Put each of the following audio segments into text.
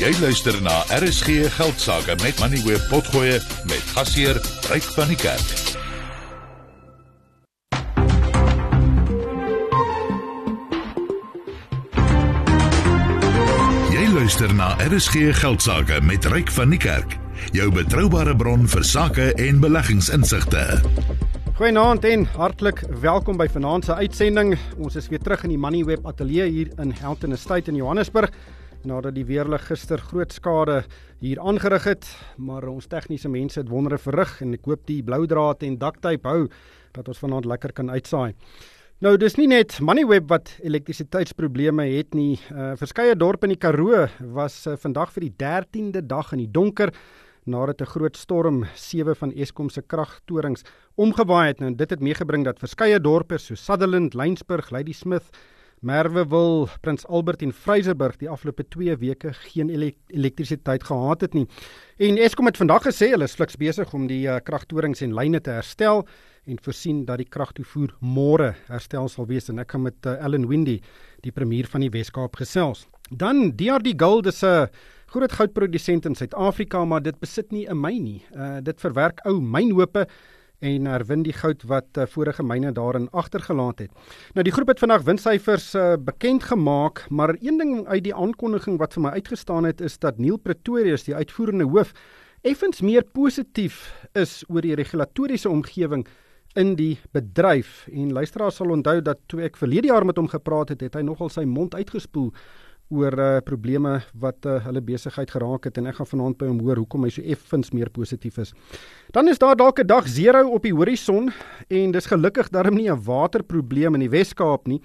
Jy luister na RSG Geldsaake met Money Web Potgoe met gasheer Ryk van die Kerk. Jy luister na RSG Geldsaake met Ryk van die Kerk, jou betroubare bron vir sake en beleggingsinsigte. Goeienaand en hartlik welkom by vanaand se uitsending. Ons is weer terug in die Moneyweb ateljee hier in Houghton Estate in Johannesburg nadat die weerlig gister groot skade hier aangerig het, maar ons tegniese mense het wondere verrig en ek hoop die blou draad en daktyp hou dat ons vanaand lekker kan uitsaai. Nou dis nie net Moneyweb wat elektrisiteitsprobleme het nie. Uh, Verskeie dorpe in die Karoo was uh, vandag vir die 13de dag in die donker nadat 'n groot storm sewe van Eskom se kragtorings omgewaai het. Nou dit het meegebring dat verskeie dorpe so Sutherland, Lensburg, Ladysmith, Merwewil, Prins Albert en Vryseburg die afgelope 2 weke geen elektrisiteit gehad het nie. En Eskom het vandag gesê hulle is fliks besig om die uh, kragtorings en lyne te herstel en voorsien dat die kragtoevoer môre herstel sal wees en ek gaan met uh, Ellen Windy, die premier van die Wes-Kaap gesels. Dan DRD Gold is 'n groot goudprodusent in Suid-Afrika, maar dit besit nie 'n myn nie. Uh, dit verwerk ou mynhope en herwin die goud wat uh, vorige myne daarin agtergelaat het. Nou die groep het vandag winssyfers uh, bekend gemaak, maar een ding uit die aankondiging wat vir my uitgestaan het is dat Neil Pretorius, die uitvoerende hoof, effens meer positief is oor die regulatoriese omgewing in die bedryf en luisteraars sal onthou dat toe ek verlede jaar met hom gepraat het, het hy nogal sy mond uitgespoel oor uh, probleme wat uh, hulle besigheid geraak het en ek gaan vanaand by hom hoor hoekom hy so effens meer positief is. Dan is daar dalk 'n dag 0 op die horison en dis gelukkig darm nie 'n waterprobleem in die Wes-Kaap nie.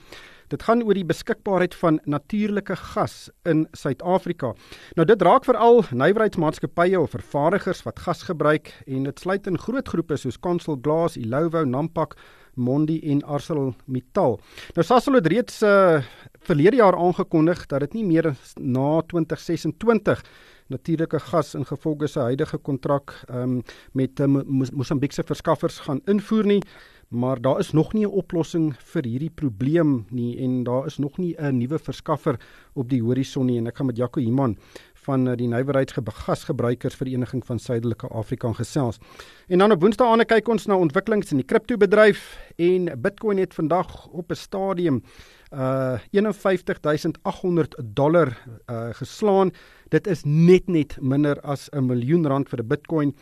Dit gaan oor die beskikbaarheid van natuurlike gas in Suid-Afrika. Nou dit raak veral nywerheidsmaatskappye of vervaardigers wat gas gebruik en dit sluit in groot groepe soos Consol Glass, Ilovo, Nampak, Mondi en ArcelorMittal. Nou Sasol het reeds uh, verlede jaar aangekondig dat dit nie meer na 2026 natuurlike gas in gevolge sy huidige kontrak um, met uh, Mosambiek se verskaffers gaan invoer nie maar daar is nog nie 'n oplossing vir hierdie probleem nie en daar is nog nie 'n nuwe verskaffer op die horison nie en ek gaan met Jaco Iman van eh, die Nywerheidsgasgebruikersvereniging van Suidelike Afrika gesels. En dan op Woensdae aan kyk ons na ontwikkelings in die kriptobedryf en Bitcoin het vandag op 'n stadium uh 51800 dollar uh geslaan. Dit is net net minder as 'n miljoen rand vir 'n Bitcoin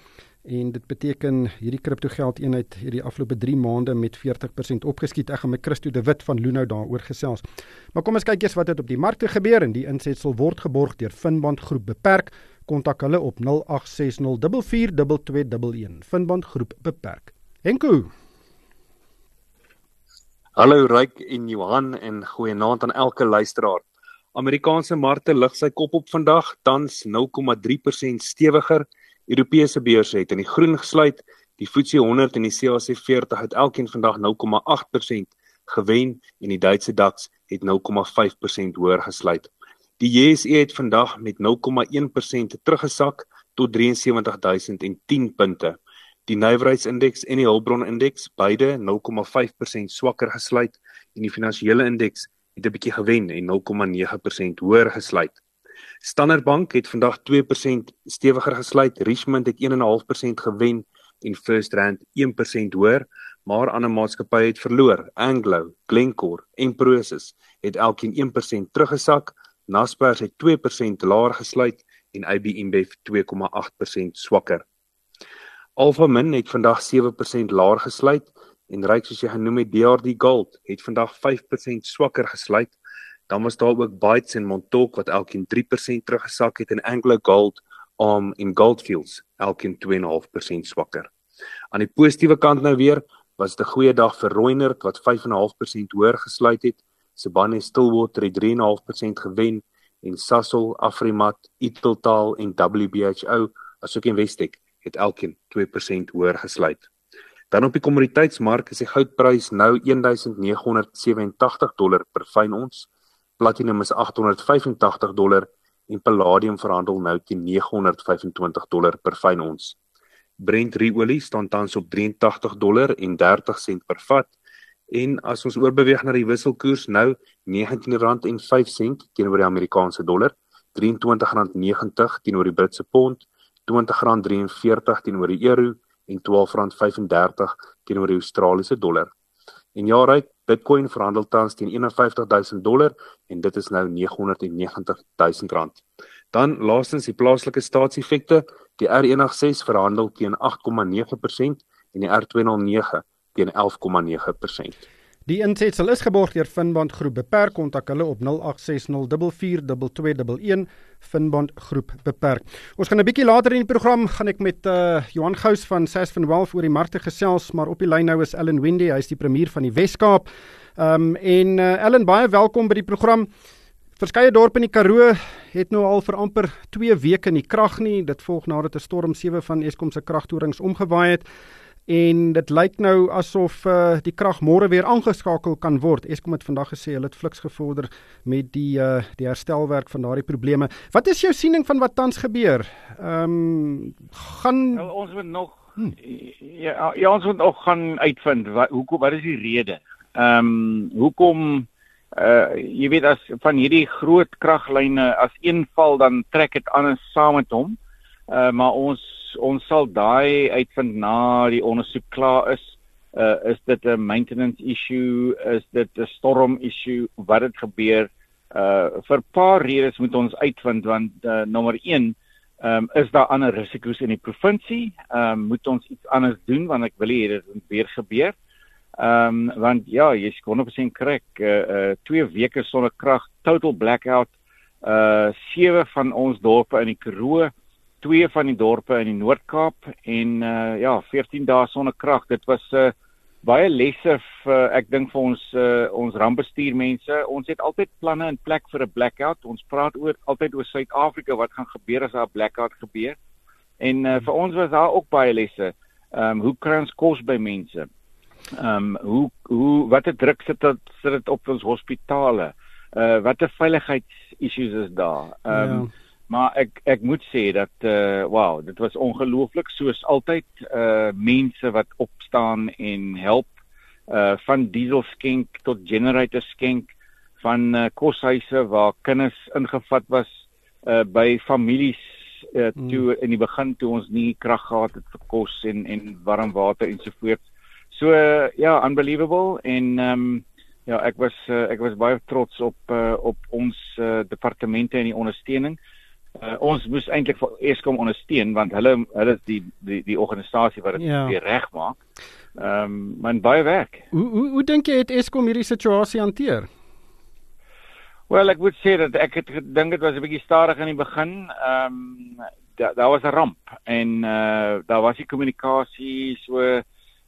en dit beteken hierdie kriptogeld eenheid hierdie afgelope 3 maande met 40% opgeskiet. Ek gaan met Christo de Wit van Lunou daaroor gesels. Maar kom ons kyk eers wat het op die markte gebeur en die insetsel word geborg deur Finband Groep Beperk. Kontak hulle op 0860442211. Finband Groep Beperk. Henko Hallo Ryk en Johan en goeienaand aan elke luisteraar. Amerikaanse markte lig sy kop op vandag, tans 0,3% stewiger. Europese beurse het in die groen gesluit. Die FTSE 100 en die CAC 40 het elkeen vandag 0,8% gewen en die Duitse DAX het 0,5% hoër gesluit. Die JSE het vandag met 0,1% teruggesak tot 73010 punte. Die nywerheidsindeks en die hulpbronindeks beide 0,5% swakker gesluit en die finansiële indeks het 'n bietjie gewen en 0,9% hoër gesluit. Standard Bank het vandag 2% stewiger gesluit. Richmond het 1.5% gewen en First Rand 1% hoër, maar ander maatskappye het verloor. Anglo, Glencore en Prosus het elkeen 1% teruggesak. Naspers het 2% laer gesluit en IBM Bev 2,8% swakker. Alphamin het vandag 7% laer gesluit en ryk soos jy genoem het DRD Gold het vandag 5% swakker gesluit Dan was daar ook Bytes en Montauk wat elkeen 3% teruggesak het en Anglo Gold, ARM en Goldfields elkeen 2.5% swakker. Aan die positiewe kant nou weer was dit 'n goeie dag vir Reunert wat 5.5% hoër gesluit het. Sibanye Stillwater het 3.5% gewen en Sasol, Afrimat, Italtal en WBHO asook Investec het elkeen 2% hoër gesluit. Dan op die kommoditeitsmark is die goudprys nou 1987 dollar per fyn ons platinum is 885 dollar en palladium verhandel nou teen 925 dollar per fyn ons. Brent ruolie staan tans op 83 dollar en 30 sent per vat en as ons oorbeweeg na die wisselkoers nou R19.05 teenoor die Amerikaanse dollar, R23.90 teenoor die Britse pond, R20.43 teenoor die euro en R12.35 teenoor die Australiese dollar. En ja, right, Bitcoin verhandel tans teen 51000 dollar en dit is nou 990000 rand. Dan laastens die plaaslike staatseffekte, die R106 verhandel teen 8,9% en die R209 teen 11,9%. Die insetsel is geborg deur Finbond Groep. Beperk kontak hulle op 0860442211 Finbond Groep beperk. Ons gaan 'n bietjie later in die program gaan ek met uh, Johan Gous van Sasfin Wealth oor die markte gesels, maar op die lyn nou is Ellen Wendy, hy is die premier van die Wes-Kaap. Ehm um, en uh, Ellen, baie welkom by die program. Verskeie dorpe in die Karoo het nou al vir amper 2 weke nie krag nie. Dit volg nadat 'n storm 7 van Eskom se kragtorings omgewaai het en dit lyk nou asof uh, die krag môre weer aangeskakel kan word. Eskom het vandag gesê hulle het fliks gevorder met die uh, die herstelwerk van daardie probleme. Wat is jou siening van wat tans gebeur? Ehm um, gaan nou, ons moet nog hmm. ja, ja ons moet nog gaan uitvind wat hoekom wat is die rede? Ehm um, hoekom uh jy weet as van hierdie groot kraglyne as een val dan trek dit anders saam met hom. Uh maar ons ons sal daai uitvind na die ondersoek klaar is. Uh is dit 'n maintenance issue, is dit 'n storm issue, wat het gebeur? Uh vir 'n paar redes moet ons uitvind want uh, nommer 1 Ehm um, is daar ander risiko's in die provinsie? Ehm um, moet ons iets anders doen want ek wil hê dit moet weer gebeur. Ehm um, want ja, jy's 100% korrek. Uh uh 2 weke sonder krag, total blackout. Uh sewe van ons dorpe in die Karoo twee van die dorpe in die Noord-Kaap en uh ja, 14 dae sonder krag. Dit was 'n uh, baie lesse vir uh, ek dink vir ons uh, ons rampbestuurmense. Ons het altyd planne in plek vir 'n blackout. Ons praat oor altyd oor Suid-Afrika wat gaan gebeur as daar 'n blackout gebeur. En uh, vir ons was daar ook baie lesse. Ehm um, hoe kry ons kos by mense? Ehm um, hoe hoe watter druk sit dit sit dit op ons hospitale? Uh watter veiligheidsissues is daar? Ehm um, ja maar ek ek moet sê dat uh wow, dit was ongelooflik soos altyd uh mense wat opstaan en help uh van diesel skenk tot generator skenk van uh, koshuise waar kinders ingevat was uh by families uh toe mm. in die begin toe ons nie krag gehad het vir kos en en warm water ensovoorts. So uh, ja, unbelievable en um ja, ek was uh, ek was baie trots op uh, op ons uh, departemente en die ondersteuning. Uh, ons moes eintlik vir Eskom ondersteun want hulle hulle is die die die organisasie wat dit ja. weer regmaak. Ehm um, man baie werk. Hoe hoe hoe dink jy het Eskom hierdie situasie hanteer? Wel ek moet sê dat ek het gedink dit was 'n bietjie stadig in die begin. Ehm um, daar daar was 'n ramp en uh daar was die kommunikasie so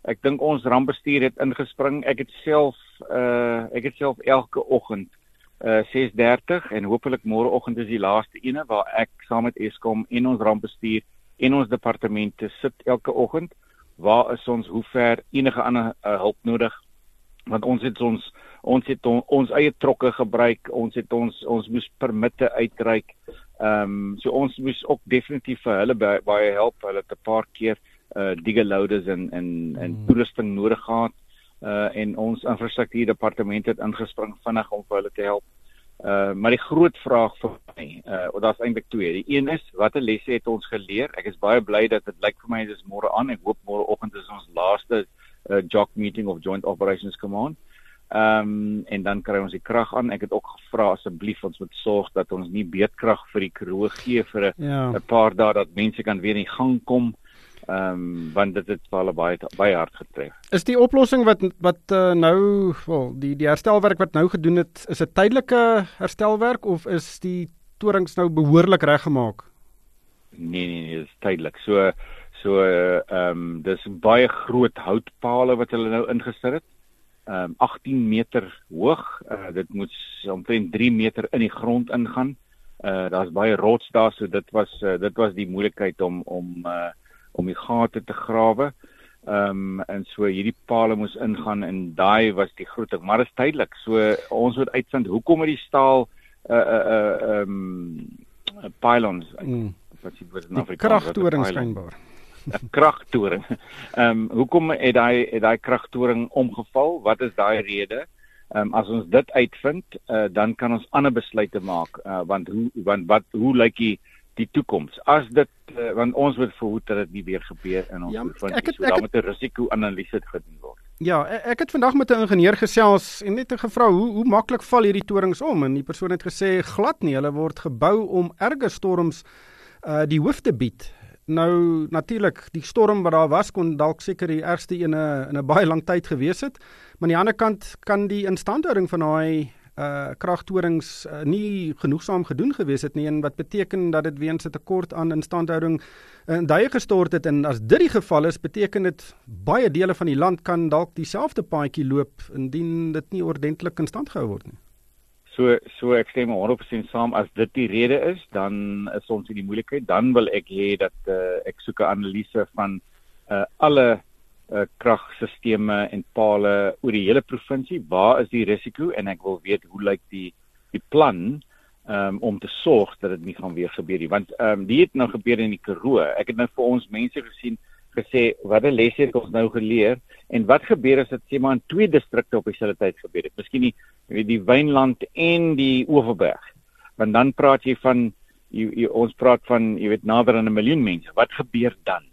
ek dink ons rampbestuur het ingespring. Ek het self uh ek het self elke oggend uh 6:30 en hopelik môreoggend is die laaste ene waar ek saam met Eskom en ons rampbestuur en ons departemente sit elke oggend. Waar is ons? Hoe ver enige ander uh, hulp nodig? Want ons het ons ons het on, ons eie trokke gebruik. Ons het ons ons moes permitte uitreik. Ehm um, so ons moes ook definitief vir hulle baie, baie help. Hulle het 'n paar keer uh digger loaders en en en hmm. toerusting nodig gehad uh en ons infrastruktuur departement het ingespring vinnig om vir hulle te help. Uh maar die groot vraag vir my, uh daar's eintlik twee. Die een is watter lesse het ons geleer? Ek is baie bly dat dit lyk vir my dis môre aan. Ek hoop môreoggend is ons laaste uh JOC meeting of Joint Operations Command. Ehm um, en dan kry ons die krag aan. Ek het ook gevra asseblief ons moet sorg dat ons nie beedkrag vir die Karoo gee vir 'n ja. paar dae dat mense kan weer in gang kom. Ehm um, want dit het hulle baie baie hard getref. Is die oplossing wat wat uh, nou wel die die herstelwerk wat nou gedoen het, is dit tydelike herstelwerk of is die torings nou behoorlik reggemaak? Nee nee nee, dit is tydelik. So so ehm um, dis baie groot houtpale wat hulle nou ingesit het. Ehm um, 18 meter hoog. Uh, dit moet omtrent 3 meter in die grond ingaan. Uh daar's baie rots daar, so dit was uh, dit was die moeilikheid om om uh om die gate te grawe. Ehm um, en so hierdie pale moes ingaan en daai was die groot ding, maar dit is tydelik. So ons moet uitvind hoekom het die staal uh uh uh ehm um, pylons mm. wat sê wat in Afrikaans kragtoring skynbaar. kragtoring. Ehm um, hoekom het daai het daai kragtoring omgeval? Wat is daai rede? Ehm um, as ons dit uitvind, uh, dan kan ons ander besluite maak uh, want hoe want wat hoe lyk die die toekoms? As dit uh, want ons moet verhoed dat dit nie weer gebeur in ons ja, vind nie. So daar moet 'n risiko-analise gedoen word. Ja, e-, ek het vandag met 'n ingenieur gesels en net gevra hoe hoe maklik val hierdie torings om en die persoon het gesê glad nie, hulle word gebou om erge storms uh die hoof te bied. Nou natuurlik, die storm wat daar was kon dalk seker die ergste een in 'n baie lang tyd gewees het. Maar aan die ander kant kan die instandhouding van daai uh kragtorings uh, nie genoegsaam gedoen gewees het nie en wat beteken dat dit weens 'n tekort aan instandhouding in duie gestort het en as dit die geval is, beteken dit baie dele van die land kan dalk dieselfde paadjie loop indien dit nie ordentlik in stand gehou word nie. So so ek stem 100% saam as dit die rede is, dan is ons in die moeilikheid. Dan wil ek hê dat uh, ek soek 'n analise van uh, alle uh, kragstelsels en pale oor die hele provinsie. Waar is die risiko en ek wil weet hoe lyk die die plan um, om te sorg dat dit nie gaan weer gebeur nie. Want ehm um, dit het nou gebeur in die Karoo. Ek het nou vir ons mense gesien gesê wat 'n les het ons nou geleer en wat gebeur as dit sê maar in twee distrikte op dieselfde tyd gebeur het. Miskien die weet die Wynland en die Oeverberg. Want dan praat jy van jy, jy ons praat van jy weet nader aan 'n miljoen mense. Wat gebeur dan?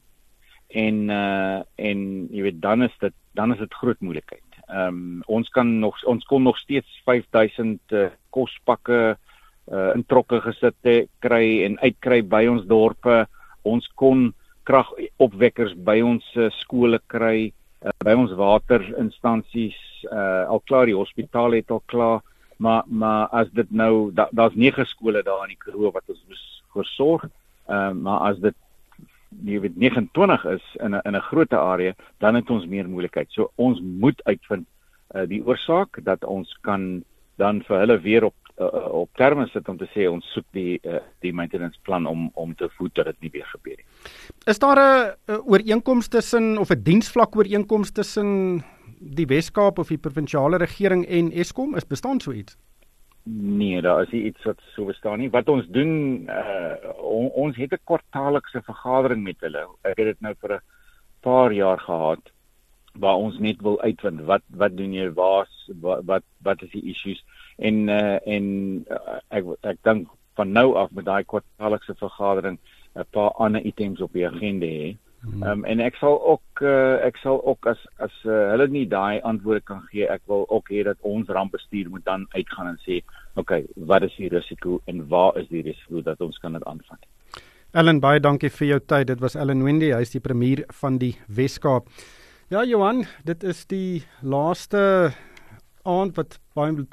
En uh en jy weet dan is dit dan is dit groot moeilikheid. Ehm um, ons kan nog ons kon nog steeds 5000 uh, kospakke uh in trokke gesit te kry en uitkry by ons dorpe. Ons kon kragopwekkers by ons uh, skole kry, uh, by ons waterinstansies, uh, al klaar die hospitaal het al klaar, maar maar as dit nou daar's da 9 skole daar in die Karoo wat ons moes versorg, uh, maar as dit nie weet 29 is in 'n in 'n groot area, dan het ons meer moeilikheid. So ons moet uitvind uh, die oorsaak dat ons kan dan vir hulle weer op uh, op terme sit om te sê ons soek die uh, die maintenance plan om om te voed dat dit nie weer gebeur nie. Is daar 'n ooreenkoms tussen of 'n diensvlak ooreenkoms tussen die Wes-Kaap of die provinsiale regering en Eskom? Is bestaan so iets? Nee, daar is iets wat so bestaan nie. Wat ons doen, uh, on, ons het 'n kwartaallikse vergadering met hulle. Ek het dit nou vir 'n paar jaar gehad waar ons net wil uitvind wat wat doen jy waar wat wat, wat is die issues en uh, en uh, ek ek dink van nou af met daai kwartaallikse vergadering 'n paar ander items op die agenda hê. Ehm um, en ek sal ook uh, ek sal ook as as uh, hulle nie daai antwoorde kan gee, ek wil ook hê dat ons rampbestuur moet dan uitgaan en sê, "Oké, okay, wat is die risiko en waar is die risiko dat ons kan dit aanvat?" Ellen, baie dankie vir jou tyd. Dit was Ellen Wendy, hy is die premier van die Wes-Kaap. Ja, Johan, dit is die laaste aand wat baie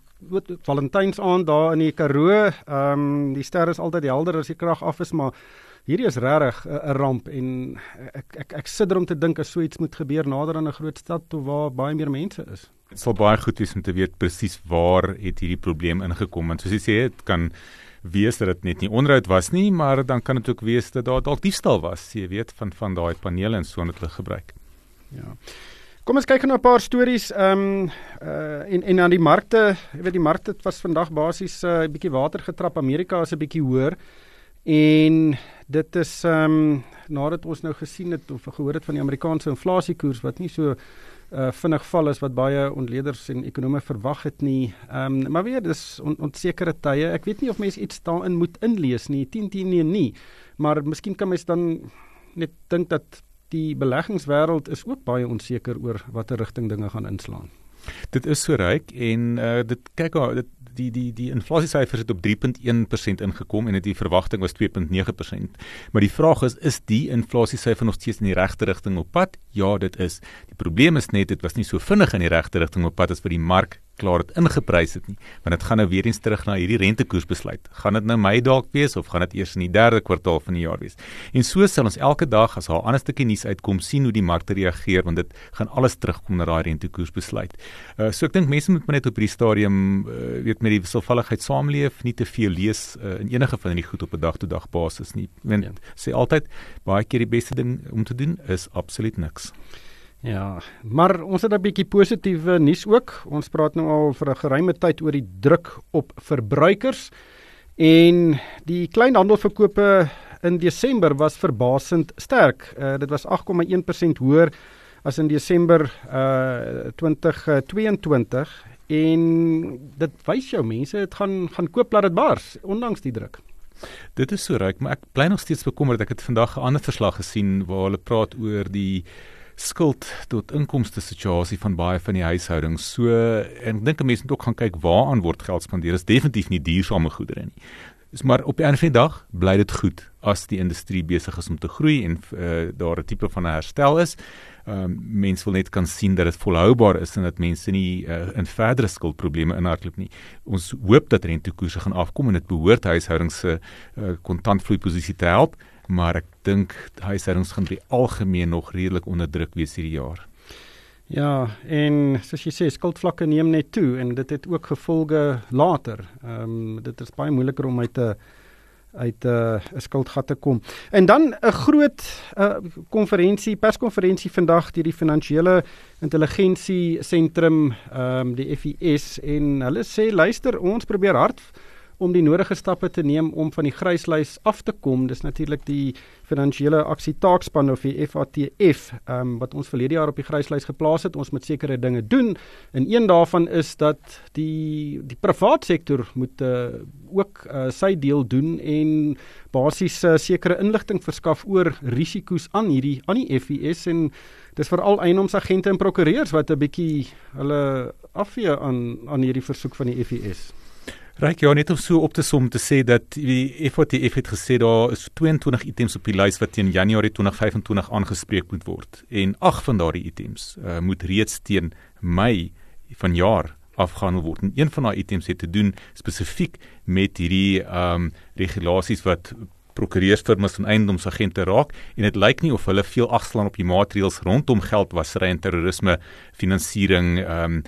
Valentynsaand daar in die Karoo. Ehm um, die ster is altyd helder as die krag af is, maar hierdie is regtig 'n ramp en ek ek ek sit er om te dink as so iets moet gebeur nader aan 'n groot stad toe waar baie meer mense is. Dit sal baie goed wees om te weet presies waar het hierdie probleem ingekom en soos jy sê, dit kan wees dat dit net nie onderhoud was nie, maar dan kan dit ook wees dat daar dalk diefstal was, jy weet, van van daai panele en so wat hulle gebruik. Ja. Kom ons kyk nou 'n paar stories ehm um, uh en en aan die markte, jy weet die markte was vandag basies 'n uh, bietjie water getrap. Amerika is 'n bietjie hoër. En dit is ehm um, nadat ons nou gesien het of gehoor het van die Amerikaanse inflasiekoers wat nie so uh vinnig val as wat baie ontleeders en ekonome verwag het nie. Ehm um, maar weer dis on, onsekere tye. Ek weet nie of mense iets daarin moet inlees nie. 10 10 nee nie. Maar miskien kan mens dan net dink dat die beleggingswêreld is ook baie onseker oor watter rigting dinge gaan inslaan. Dit is so ryk en uh, dit kyk dit die die die inflasiesyfers het op 3.1% ingekom en dit die verwagting was 2.9%. Maar die vraag is is die inflasiesyfer nog steeds in die regte rigting op pad? Ja, dit is. Die probleem is net dit was nie so vinnig in die regte rigting op pad as vir die mark klaar het ingeprys het nie. Want dit gaan nou weer eens terug na hierdie rentekoersbesluit gaan dit nou Mei dalk wees of gaan dit eers in die derde kwartaal van die jaar wees? En so sal ons elke dag as daar 'n ander stukkie nuus uitkom sien hoe die markte reageer want dit gaan alles terugkom na daai rentekoersbesluit uh, so ek dink mense moet net op hierdie stadium uh, weet met die wisselvalligheid saamleef nie te veel lees uh, in enige van hierdie goed op 'n dag tot dag basis nie. Want ja. sê altyd baie keer die beste ding om te doen is absoluut niks Ja, maar ons het 'n bietjie positiewe nuus ook. Ons praat nou al vir 'n geruime tyd oor die druk op verbruikers en die kleinhandelverkope in Desember was verbasend sterk. Uh, dit was 8,1% hoër as in Desember uh 2022 en dit wys jou mense dit gaan gaan koop laat dit bars ondanks die druk. Dit is so reg, maar ek bly nog steeds bekommerd. Ek het vandag 'n ander verslag gesien waar hulle praat oor die skuld tot inkomste situasie van baie van die huishoudings. So en ek dink mense moet ook gaan kyk waaraan word geld spandeer. Is definitief nie duursame goedere nie. Dis maar op 'n einde van die dag bly dit goed as die industrie besig is om te groei en uh, daar 'n tipe van 'n herstel is. Ehm um, mense wil net kan sien dat dit volhoubaar is en dat mense nie uh, in verdere skuldprobleme inhardloop nie. Ons hoop dat rentekoerse gaan afkom en dit behoort huishoudings se uh, kontantvloei posisie te help maar ek dink huishoudings gaan by algemeen nog redelik onder druk wees hierdie jaar. Ja, en soos jy sê, skuldvlakke neem net toe en dit het ook gevolge later. Ehm um, dit is baie moeiliker om uit 'n uit 'n uh, skuldgat te kom. En dan 'n groot konferensie, uh, perskonferensie vandag deur die Finansiële Intelligensie Sentrum, ehm um, die FIS en hulle sê luister, ons probeer hard om die nodige stappe te neem om van die gryslys af te kom. Dis natuurlik die finansiële aksie taakspan of die FATF, ehm um, wat ons verlede jaar op die gryslys geplaas het. Ons moet sekere dinge doen. En een daarvan is dat die die private sektor moet uh, ook uh, sy deel doen en basies uh, sekere inligting verskaf oor risiko's aan hierdie aan die FIS en dis veral eienoomsagente en prokureurs wat 'n bietjie hulle afvee aan aan hierdie versoek van die FIS. Ryk ja net om so op te som te sê dat die FATF het gesê daar is 22 items op die lys wat teen Januarie 2025 aangespreek moet word en 8 van daardie items uh, moet reeds teen Mei vanjaar afgehandel word. En een van daai items het te doen spesifiek met hierdie ehm um, regulasies wat prokureursfirmas en eiendomsagente raak en dit lyk nie of hulle veel agslaan op die maatreëls rondom geldwasery en terrorisme finansiering ehm um,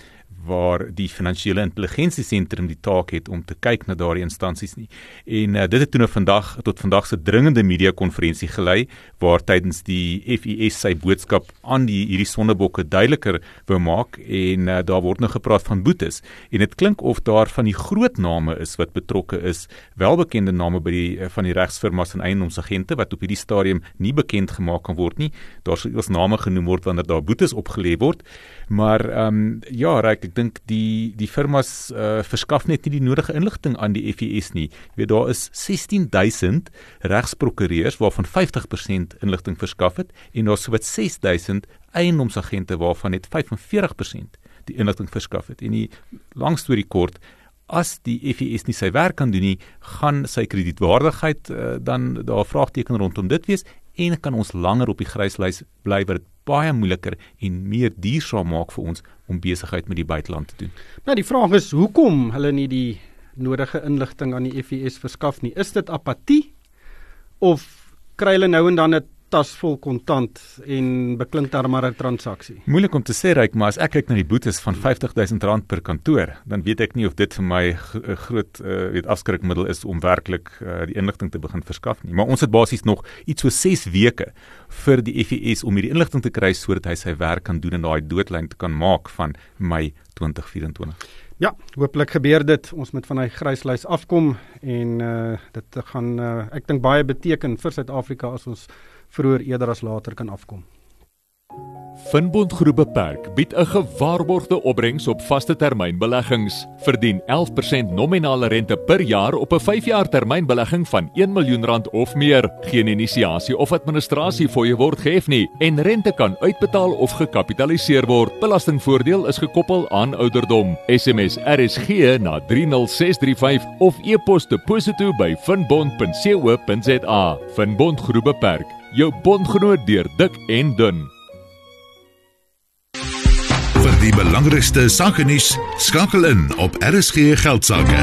waar die finansiële intelligensie sentrum die taak het om te kyk na daardie instansies nie. En uh, dit het toe nou vandag tot vandag se dringende media konferensie gelei waar tydens die FIS sy boodskap aan die hierdie sondebokke duideliker wou maak en uh, daar word nou gepraat van boetes en dit klink of daar van die groot name is wat betrokke is, welbekende name by die uh, van die regsfirmas en eiendomsagente wat op hierdie stadium nie bekend gemaak kan word nie. Daar sou eers name genoem word wanneer daar boetes opgelê word. Maar ehm um, ja, ek dink die die firmas uh, verskaf net nie die nodige inligting aan die FIS nie. Jy weet daar is 16000 regsprokureurs waarvan 50% inligting verskaf het en daar's sowat 6000 eiendomsagente waarvan net 45% die inligting verskaf het. En die lang storie kort as die FIS nie sy werk kan doen nie, gaan sy kredietwaardigheid uh, dan daar vraagteken rondom dit wees en kan ons langer op die gryslys bly wat dit baie moeiliker en meer duursaam maak vir ons om besigheid met die buiteland te doen. Nou die vraag is hoekom hulle nie die nodige inligting aan die FIS verskaf nie. Is dit apatie of kry hulle nou en dan 'n tas vol kontant en beklink daar maar 'n transaksie. Moeilik om te sê ryk, maar as ek kyk na die boetes van R50000 per kantoor, dan weet ek nie of dit vir my 'n groot uh, weet afskrikmiddel is om werklik uh, die inligting te begin verskaf nie. Maar ons het basies nog iets so 6 weke vir die FIS om hierdie inligting te kry sodat hy sy werk kan doen en daai doodlyn te kan maak van Mei 2024. Ja, hooplik gebeur dit. Ons moet van hy gryslys afkom en uh dit gaan uh, ek dink baie beteken vir Suid-Afrika as ons vroeër eerder as later kan afkom. Finbond Groep Beperk bied 'n gewaarborgde opbrengs op vaste termynbeleggings. Verdien 11% nominale rente per jaar op 'n 5-jaar termynbelegging van 1 miljoen rand of meer. Geen inisiasie of administrasie fooie word gehef nie en rente kan uitbetaal of gekapitaliseer word. Belastingvoordeel is gekoppel aan ouderdom. SMS RSG na 30635 of e-pos deposito by finbond.co.za. Finbond Groep Beperk, jou bondgenoot deur dik en dun die belangrikste sake nuus skakel in op RSG geldsaake.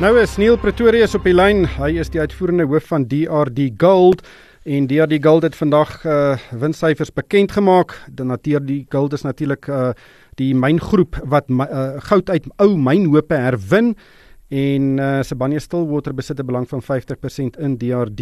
Nou is Neil Pretorius op die lyn. Hy is die uitvoerende hoof van DRD Gold en DRD Gold het vandag uh, winssyfers bekend gemaak. Dan natuurlik die Gold is natuurlik uh, die myngroep wat uh, goud uit ou mynhope herwin en uh, Sibanye Stillwater besit 'n belang van 50% in DRD.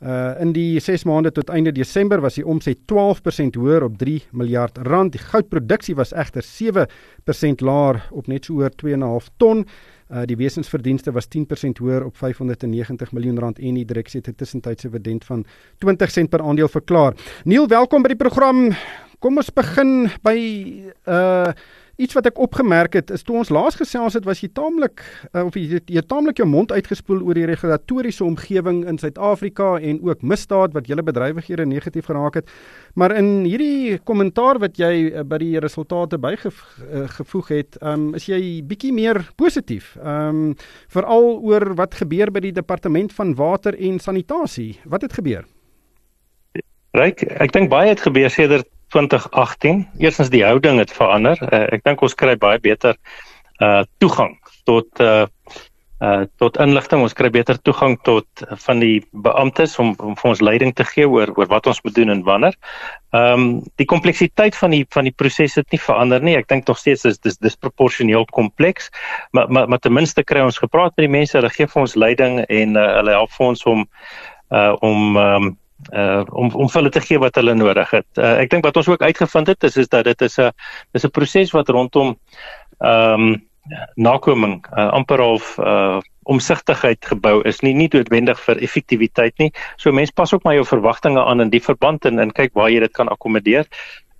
Uh in die 6 maande tot einde Desember was die omset 12% hoër op 3 miljard rand. Die goudproduksie was egter 7% laer op net so oor 2.5 ton. Uh die wesensverdienste was 10% hoër op 590 miljoen rand en die direksie het 'n tussentydse dividend van 20 sent per aandeel verklaar. Neil, welkom by die program. Kom ons begin by uh iets wat ek opgemerk het is toe ons laas gesels het was jy taamlik uh, of jy jy taamlik jou mond uitgespoel oor die regulatoriese omgewing in Suid-Afrika en ook misdaad wat julle bedrywighede negatief geraak het. Maar in hierdie kommentaar wat jy uh, by die resultate bygevoeg uh, het, um, is jy bietjie meer positief. Ehm um, veral oor wat gebeur by die departement van water en sanitasie. Wat het gebeur? Ryk, ek dink baie het gebeur sedert 2018. Eerstens die houding het verander. Uh, ek dink ons kry baie beter uh toegang tot uh uh tot inligting. Ons kry beter toegang tot van die beamptes om, om vir ons leiding te gee oor oor wat ons moet doen en wanneer. Ehm um, die kompleksiteit van die van die proses het nie verander nie. Ek dink nog steeds is dis disproporsioneel kompleks, maar maar maar ten minste kry ons gepraat met die mense, hulle gee vir ons leiding en uh, hulle help vir ons om uh om um, uh om om hulle te gee wat hulle nodig het. Uh, ek dink wat ons ook uitgevind het is is dat dit is 'n dis 'n proses wat rondom ehm um, nakoming uh, amper half uh omsigtigheid gebou is nie nie noodwendig vir effektiwiteit nie. So mense pas ook maar jou verwagtinge aan in die verband en en kyk waar jy dit kan akkommodeer.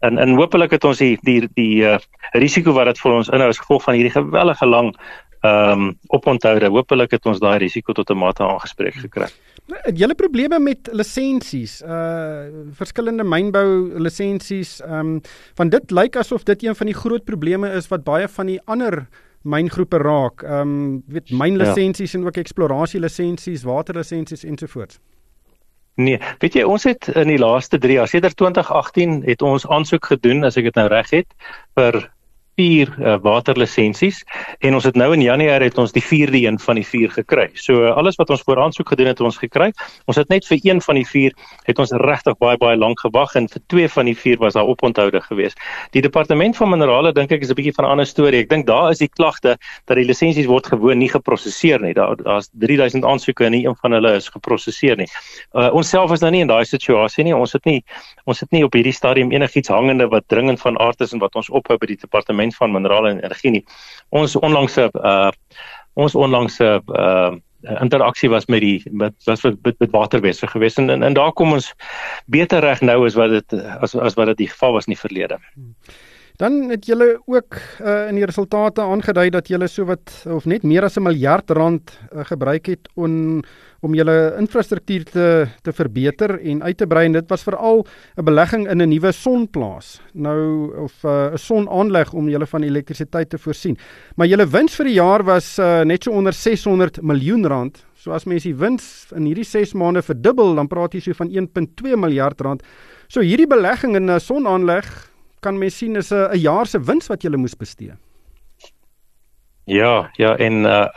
En en hopelik het ons die die die uh, risiko wat dit vir ons inhou as gevolg van hierdie gewellige lang ehm um, oponthoude. Hopelik het ons daai risiko tot 'n mate aangespreek gekry. Het julle probleme met lisensies, uh verskillende mynbou lisensies, ehm um, van dit lyk asof dit een van die groot probleme is wat baie van die ander myngroepe raak. Ehm um, weet mynlisensies ja. en ook eksplorasie lisensies, waterlisensies ensovoorts. Nee, weet jy ons het in die laaste 3 jaar, sedert 2018 het ons aansoek gedoen as ek dit nou reg het vir vier uh, waterlisensies en ons het nou in Januarie het ons die vierde een van die vier gekry. So uh, alles wat ons voor aansoek gedoen het, het ons gekry. Ons het net vir een van die vier het ons regtig baie baie lank gewag en vir twee van die vier was daar oponthoude geweest. Die departement van minerale dink ek is 'n bietjie van 'n ander storie. Ek dink daar is die klagte dat die lisensies word gewoon nie geprosesseer nie. Daar daar's 3000 aansoeke en nie een van hulle is geprosesseer nie. Uh, ons self is nou nie in daai situasie nie. Ons het nie ons het nie op hierdie stadium enigiets hangende wat dringend van aard is en wat ons ophou by die departement departement van minerale en energie nie. Ons onlangse uh ons onlangse uh interaksie was met die met was met, met, met waterwese gewees en, en en daar kom ons beter reg nou as wat dit as as wat dit die geval was in die verlede. Dan het julle ook uh, in die resultate aangedui dat julle so wat of net meer as 'n miljard rand uh, gebruik het om om julle infrastruktuur te te verbeter en uit te brei en dit was veral 'n belegging in 'n nuwe sonplaas. Nou of uh, 'n uh, sonaanleg om julle van elektrisiteit te voorsien. Maar julle wins vir die jaar was uh, net so onder 600 miljoen rand. So as mens die wins in hierdie 6 maande verdubbel, dan praat jy so van 1.2 miljard rand. So hierdie belegging in 'n sonaanleg kan mens sien is 'n jaar se wins wat jy moes bestee. Ja, ja en uh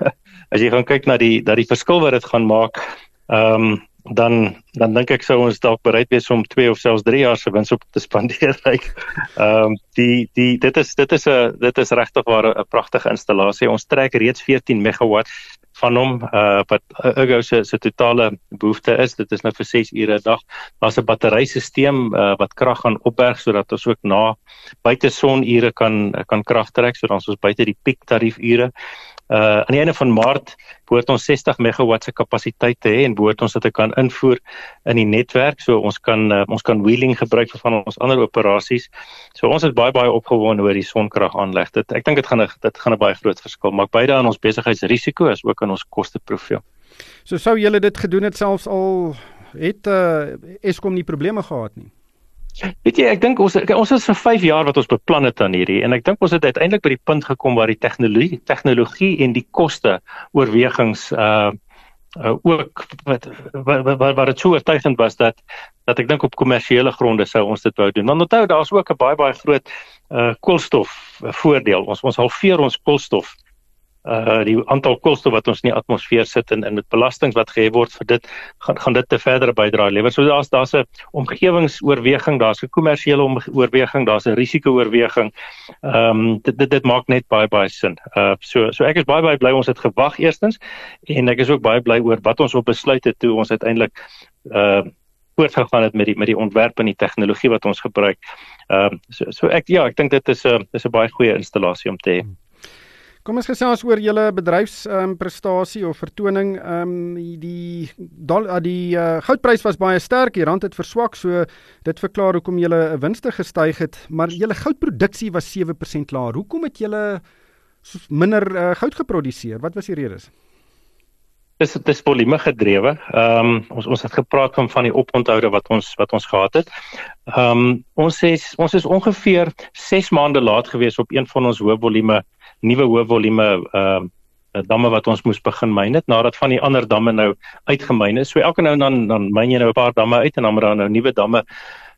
as jy gaan kyk na die dat die verskil wat dit gaan maak, ehm um, dan dan dink ek sou ons dalk bereid wees om 2 of selfs 3 jaar se wins op te spandeer. Ehm um, die die dit is dit is 'n dit is regtig 'n pragtige installasie. Ons trek reeds 14 megawatt van hom uh wat Ergo se se totale behoefte is. Dit is nou vir 6 ure 'n dag. Daar's 'n batterysisteem uh wat krag gaan opberg sodat ons ook na buite sonure kan kan krag trek sodat ons buite die piek tariefure Uh aan die einde van Maart behoort ons 60 megawatt se kapasiteit te hê en behoort ons dit te kan invoer in die netwerk so ons kan uh, ons kan wheeling gebruik vir van ons ander operasies. So ons is baie baie opgewonde oor die sonkrag aanleg. Dit ek dink dit gaan 'n dit gaan 'n baie groot verskil maak beide aan ons besigheidsrisiko as ook aan ons kosteprofiel. So sou julle dit gedoen het selfs al het uh, Eskom nie probleme gehad nie. Weet jy, ek dink ons ons is vir 5 jaar wat ons beplan het aan hierdie en ek dink ons het uiteindelik by die punt gekom waar die tegnologie tegnologie en die koste oorwegings uh uh ook wat wat wat dit so oortuigend was dat dat ek dink op kommersiële gronde sou ons dit wou doen. Want onthou daar's ook 'n baie baie groot uh koolstof voordeel. Ons ons halveer ons koolstof uh die aantal koolstof wat ons in die atmosfeer sit en in met belastings wat gehef word vir dit gaan gaan dit te verdere bydrae lewer. So daar's daar's 'n omgewingsoorweging, daar's 'n kommersiële oorweging, daar's 'n risiko-oorweging. Ehm um, dit, dit dit maak net baie baie sin. Uh so so ek is baie baie bly ons het gewag eerstens en ek is ook baie bly oor wat ons op besluit het toe ons uiteindelik uh voortgegaan het met die met die ontwerp en die tegnologie wat ons gebruik. Ehm uh, so so ek ja, ek dink dit is 'n dis 'n baie goeie installasie om te hê. Hmm. Kom ons gesels oor julle bedryfs ehm um, prestasie of vertoning. Ehm um, die dal, uh, die uh, goudprys was baie sterk, die rand het verswak, so dit verklaar hoekom julle 'n winste gestyg het, maar julle goudproduksie was 7% laer. Hoekom het julle minder uh, goud geproduseer? Wat was die redes? Dis dis volume gedrewe. Ehm um, ons ons het gepraat van van die oponthoude wat ons wat ons gehad het. Ehm um, ons is ons is ongeveer 6 maande laat gewees op een van ons hoë volume nuwe hoë volume ehm uh, damme wat ons moes begin myn het nadat van die ander damme nou uitgemyn is. So elke nou dan dan myn jy nou 'n paar damme uit en dan moet daar nou nuwe damme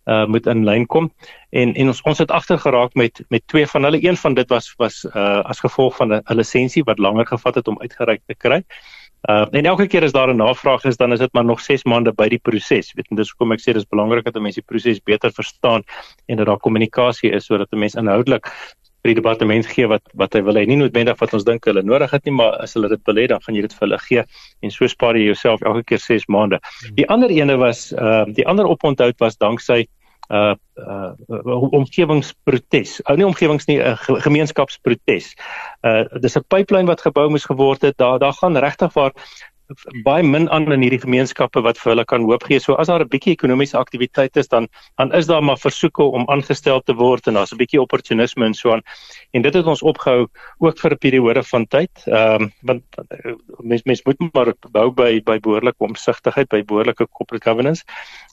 uh moet in lyn kom en en ons ons het agter geraak met met twee van hulle een van dit was was uh as gevolg van 'n lisensie wat langer gevat het om uitgereik te kry. Uh en elke keer as daar 'n navraag is, dan is dit maar nog 6 maande by die proses. Weet jy, dis hoekom ek sê dis belangrik dat mense die proses beter verstaan en dat daar kommunikasie is sodat 'n mens inhoudelik vir die departement gee wat wat hy wil hê. Nie noodwendig wat ons dink hulle nodig het nie, maar as hulle dit wil hê, dan gaan jy dit vir hulle gee en so spaar jy jouself elke keer 6 maande. Hmm. Die ander ene was uh die ander oponthou was danksy uh uh omgewingsprotes. Ou nie omgewings nie 'n uh, gemeenskapsprotes. Uh dis 'n pipeline wat gebou moes geword het. Daar daar gaan regtig waar baie min aan in hierdie gemeenskappe wat vir hulle kan hoop gee. So as daar 'n bietjie ekonomiese aktiwiteit is dan dan is daar maar versoeke om aangestel te word en daar's 'n bietjie opportunisme en so aan. En dit het ons opgehou ook vir 'n periode van tyd. Ehm um, want uh, mens mens moet maar bou by by behoorlike omsigtigheid, by behoorlike corporate governance.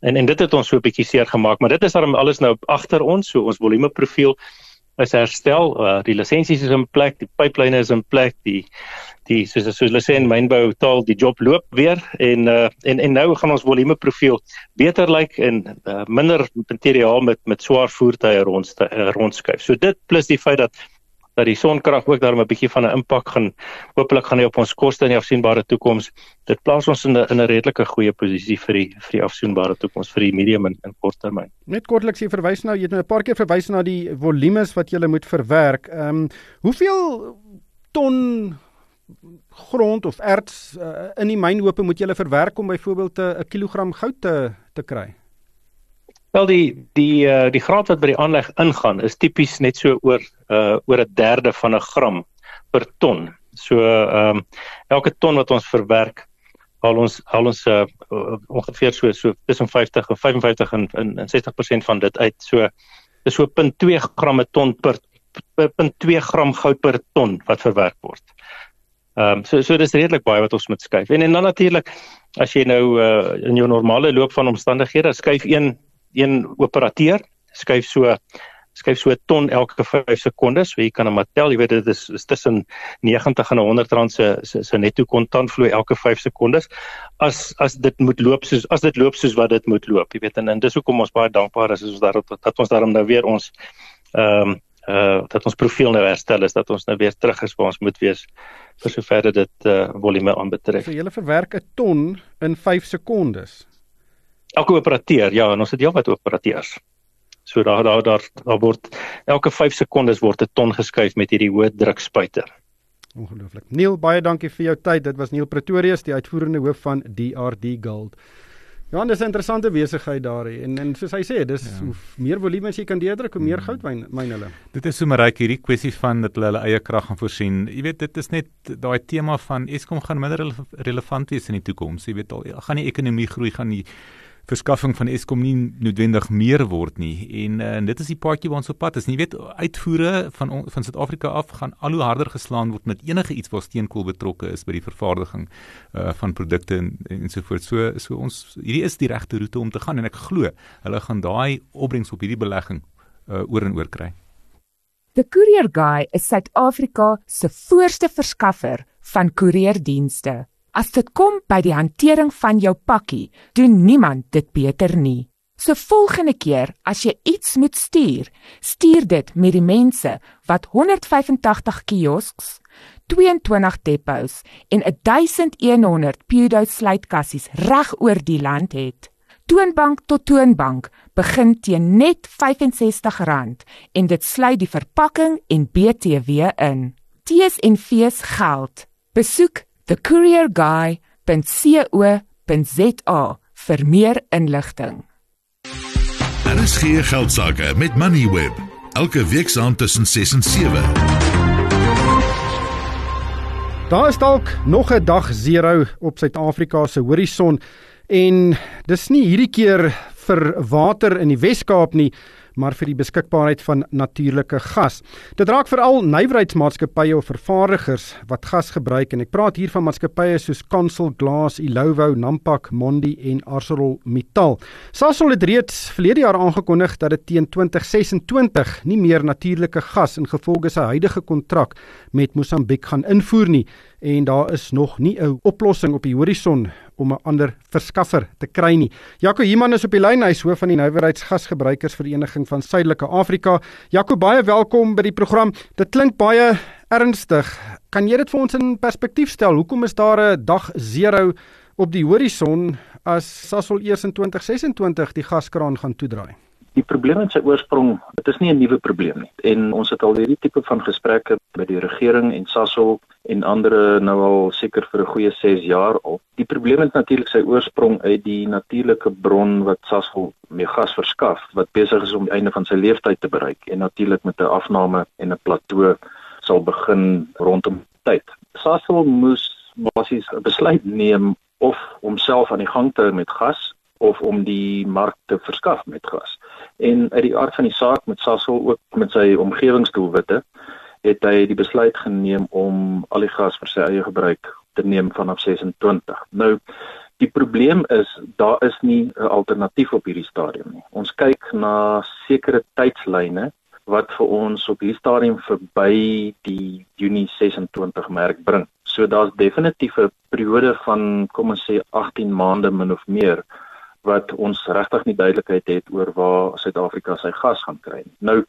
En en dit het ons so 'n bietjie seer gemaak, maar dit is dan alles nou agter ons, so ons volume profiel is herstel, uh, die lisensies is in plek, die pipeline is in plek, die die soos soos hulle sê in mynbou taal die job loop weer en uh, en en nou gaan ons volume profiel beter lyk like en uh, minder materiaal met met swaar voertuie rond uh, rondskuif. So dit plus die feit dat dat die sonkrag ook daarmee 'n bietjie van 'n impak gaan hopelik gaan hê op ons koste in die afsienbare toekoms. Dit plaas ons in 'n in 'n redelike goeie posisie vir die vir die afsienbare toekoms vir die medium en, en korttermyn. Net kortliks jy verwys nou jy het nou 'n paar keer verwys na die volumes wat jy moet verwerk. Ehm um, hoeveel ton grond of erts uh, in die mynhope moet jy verwerk om byvoorbeeld 'n kilogram goud te te kry? Wel die die uh, die graad wat by die aanleg ingaan is tipies net so oor uh, oor 'n derde van 'n gram per ton. So ehm um, elke ton wat ons verwerk al ons al ons uh, ongeveer so so tussen 50 en 55 en en, en 60% van dit uit. So is so 0.2 gram per ton per 0.2 gram goud per ton wat verwerk word. Ehm um, so so dis redelik baie wat ons moet skuif. En en dan natuurlik as jy nou uh, in jou normale loop van omstandighede skuif een een operateur skuif so skuif so 'n ton elke 5 sekondes, so jy kan hom tel, jy weet dit is, is tussen 90 en 100 rand se se, se netto kontantvloei elke 5 sekondes. As as dit moet loop soos as dit loop soos wat dit moet loop, jy weet en, en dis hoekom ons baie dankbaar is as ons daarop dat ons daarom nou weer ons ehm um, uh dat ons profiel nou herstel is dat ons nou weer terug is waar ons moet wees vir sover dit uh volume aanbetref. So jy verwerk 'n ton in 5 sekondes. Elke operateur, ja, en ons het heelwat operateurs. So daar daar daar, daar word elke 5 sekondes word 'n ton geskuif met hierdie hoë drukspuiter. Ongelooflik. Neil, baie dankie vir jou tyd. Dit was Neil Pretorius, die uitvoerende hoof van DRD Gold. Ja, dis 'n interessante besigheid daar en en soos hy sê, dis ja. hoe meer volume jy kan deurdruk, hoe meer mm. goud myn myn hulle. Dit is so 'n ryk hierdie kwessie van dat hulle hulle eie krag gaan voorsien. Jy weet, dit is net daai tema van Eskom gaan minder relevant wees in die toekoms. Jy weet al, gaan die ekonomie groei, gaan die verskaffing van Eskom nie noodwendig meer word nie en uh, dit is die paadjie waar ons op pad is. Jy weet uitvoere van van Suid-Afrika af gaan al hoe harder geslaan word met enige iets waar steenkool betrokke is by die vervaardiging uh, van produkte en ensovoorts. So so ons hierdie is die regte roete om te gaan en ek glo hulle gaan daai opbrengs op hierdie belegging uh, oor en oor kry. The Courier Guy is Suid-Afrika se voorste verskaffer van koerierdienste. As dit kom by die hantering van jou pakkie, doen niemand dit beter nie. So volgende keer as jy iets moet stuur, stuur dit met die mense wat 185 kiosks, 22 depots en 1100 Pudo sluitkassies reg oor die land het. Toonbank tot toonbank begin teen net R65 en dit sluit die verpakking en BTW in. T's en V's geld. Besoek thecourierguy.co.za vir meer inligting. Daar is geen geld sake met Moneyweb elke week saam tussen 6 en 7. Daar is dalk nog 'n dag 0 op Suid-Afrika se horison en dis nie hierdie keer vir water in die Wes-Kaap nie, maar vir die beskikbaarheid van natuurlike gas. Dit raak veral nywerheidsmaatskappye of vervaardigers wat gas gebruik en ek praat hier van maatskappye soos Consul Glass, Ilovo, Nampak, Mondi en ArcelorMittal. Sasol het reeds verlede jaar aangekondig dat dit teen 2026 nie meer natuurlike gas in gevolge sy huidige kontrak met Mosambiek gaan invoer nie en daar is nog nie 'n oplossing op die horison om 'n ander verskaffer te kry nie. Jaco Human is op die lyn, hy is hoof van die Nywerheidsgasgebruikersvereniging van Suidelike Afrika. Jaco, baie welkom by die program. Dit klink baie ernstig. Kan jy dit vir ons in perspektief stel? Hoekom is daar 'n dag 0 op die horison as Sasol eers in 2026 die gaskraan gaan toedraai? Die probleem het sy oorsprong, dit is nie 'n nuwe probleem nie. En ons het al hierdie tipe van gesprekke met die regering en Sasol en ander nou al seker vir 'n goeie 6 jaar op. Die probleem het natuurlik sy oorsprong uit die natuurlike bron wat Sasol mee gas verskaf wat besig is om die einde van sy lewensduur te bereik en natuurlik met 'n afname en 'n plateau sal begin rondom tyd. Sasol moes basies 'n besluit neem of homself aan die gang te hou met gas of om die mark te verskaf met gas. En uit die aard van die saak met Sasol ook met sy omgewingsdoelwitte het hy die besluit geneem om al die gas vir sy eie gebruik te neem vanaf 26. Nou die probleem is daar is nie 'n alternatief op hierdie stadium nie. Ons kyk na sekere tydslyne wat vir ons op hierdie stadium verby die Junie 26 merk bring. So daar's definitief 'n periode van kom ons sê 18 maande min of meer wat ons regtig nie duidelikheid het oor waar Suid-Afrika sy gas gaan kry nie. Nou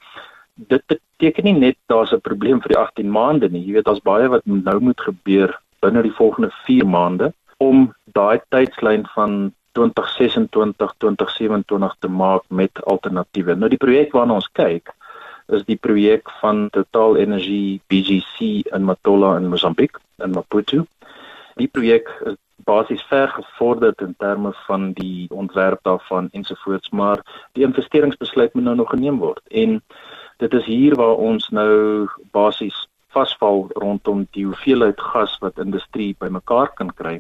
dit beteken nie net daar's 'n probleem vir die 18 maande nie. Jy weet daar's baie wat nou moet gebeur binne die volgende 4 maande om daai tydslyn van 2026 2027 te maak met alternatiewe. Nou die projek waarna ons kyk is die projek van Total Energy BGC in Matola in Mosambiek in Maputo. Die projek is basies ver gevorderd in terme van die ontwerp daarvan ensovoorts, maar die investeringsbesluit moet nou nog geneem word. En dit is hier waar ons nou basies vasval rondom die hoeveelheid gas wat industrie bymekaar kan kry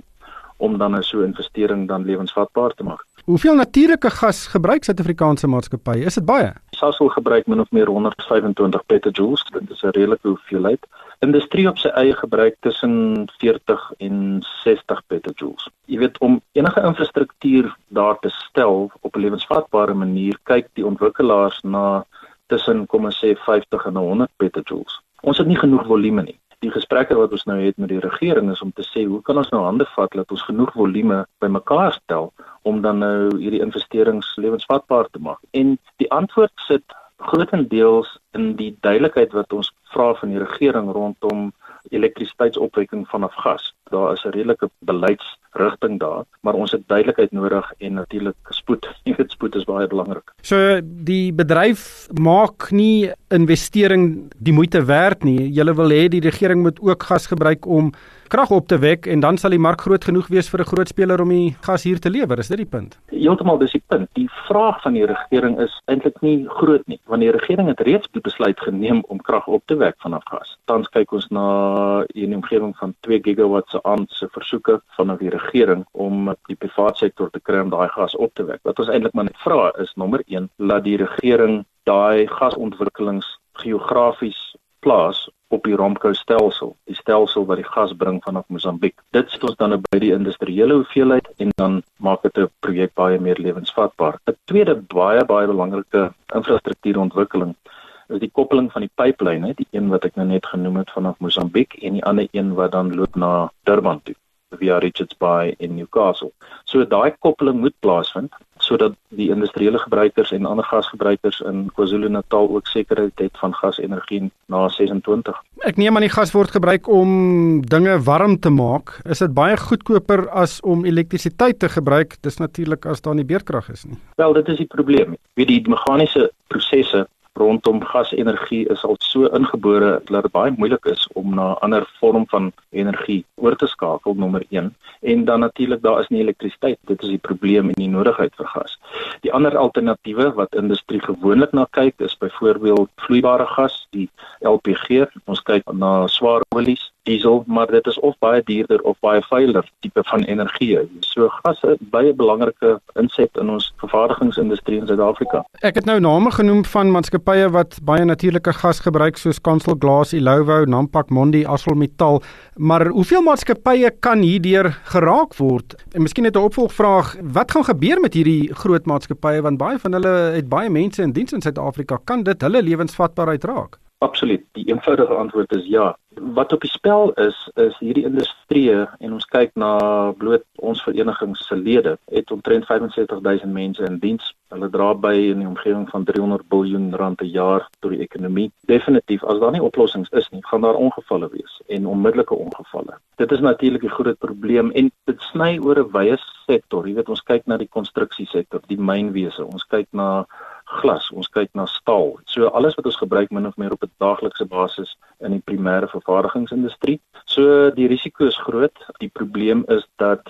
om dan 'n so investering dan lewensvatbaar te maak. Hoeveel natuurlike gas gebruik Suid-Afrikaanse maatskappye? Is dit baie? Sasol gebruik min of meer 125 petajoules, dit is 'n redelike hoeveelheid industrie op sy eie gebruik tussen 40 en 60 petajoules. Jy weet om enige infrastruktuur daar te stel op 'n lewensvatbare manier, kyk die ontwikkelaars na tussen kom ons sê 50 en 100 petajoules. Ons het nie genoeg volume nie. Die gesprekke wat ons nou het met die regering is om te sê hoe kan ons nou hande vat dat ons genoeg volume bymekaar stel om dan nou hierdie investerings lewensvatbaar te maak. En die antwoord sit grootendeels in die duidelikheid wat ons vra van die regering rondom elektrisiteitsopwekking vanaf gas. Daar is 'n redelike beleidsrigting daar, maar ons het duidelikheid nodig en natuurlik spoed. Ek weet spoed is baie belangrik. So die bedryf maak nie investering die moeite werd nie. Julle wil hê die regering moet ook gas gebruik om krag op te wek en dan sal die mark groot genoeg wees vir 'n groot speler om die gas hier te lewer. Is dit die punt? Heeltemal dis die punt. Die vraag van die regering is eintlik nie groot nie, want die regering het reeds die besluit geneem om krag op te wek vanaf gas. Tans kyk ons na 'n omgewing van 2 gigawatt se aan se versoeke van die regering om die private sektor te kry om daai gas op te wek. Wat ons eintlik maar net vra is nommer 1, laat die regering daai gasontwikkelings geografies plaas op die Romco stelsel, die stelsel wat die gas bring vanaf Mosambiek. Dit sit ons dan by die industriële hoeveelheid en dan maak dit 'n projek baie meer lewensvatbaar. 'n Tweede baie baie belangrike infrastruktuurontwikkeling is die koppeling van die pyplyne, die een wat ek nou net genoem het vanaf Mosambiek en die ander een wat dan loop na Durban toe via Richards Bay in Newcastle. So daai koppeling moet plaasvind sodat die industriële gebruikers en ander gasgebruikers in KwaZulu-Natal ook sekerheid het van gasenergie na 26. Ek neem aan die gas word gebruik om dinge warm te maak. Is dit baie goedkoper as om elektrisiteit te gebruik? Dis natuurlik as daar nie beerkrag is nie. Wel, dit is die probleem. Wie die meganiese prosesse rondom gasenergie is al so ingebore dat dit baie moeilik is om na 'n ander vorm van energie oor te skakel nommer 1 en dan natuurlik daar is nie elektrisiteit. Dit is die probleem en die nodigheid vir gas. Die ander alternatiewe wat industrie gewoonlik na kyk is byvoorbeeld vloeibare gas die LPG ons kyk na swaar olies diesel, maar dit is of baie duurder of baie veiliger tipe van energie. So gas is baie belangrike inset in ons vervaardigingsindustrie in Suid-Afrika. Ek het nou name genoem van maatskappye wat baie natuurlike gas gebruik soos Kansel Glass, Ilovo, Nampak, Mondi, ArcelorMittal, maar hoeveel maatskappye kan hierdeur geraak word? En miskien net 'n opvolgvraag, wat gaan gebeur met hierdie groot maatskappye want baie van hulle het baie mense in diens in Suid-Afrika, kan dit hulle lewensvatbaarheid raak? Absoluut. Die eenvoudige antwoord is ja. Wat op die spel is, is hierdie industrie en ons kyk na bloot ons vereniging se lede, het omtrent 75000 mense in diens. Hulle dra by in die omgewing van 300 miljard rand per jaar tot die ekonomie. Definitief, as daar nie oplossings is nie, gaan daar ongevalle wees en onmiddellike ongevalle. Dit is natuurlik 'n groot probleem en dit sny oor 'n wye sektor. Jy weet, ons kyk na die konstruksiesektor, die mynwese, ons kyk na glas, ons kyk na staal. So alles wat ons gebruik min of meer op 'n daaglikse basis in die primêre vervaardigingsindustrie. So die risiko is groot. Die probleem is dat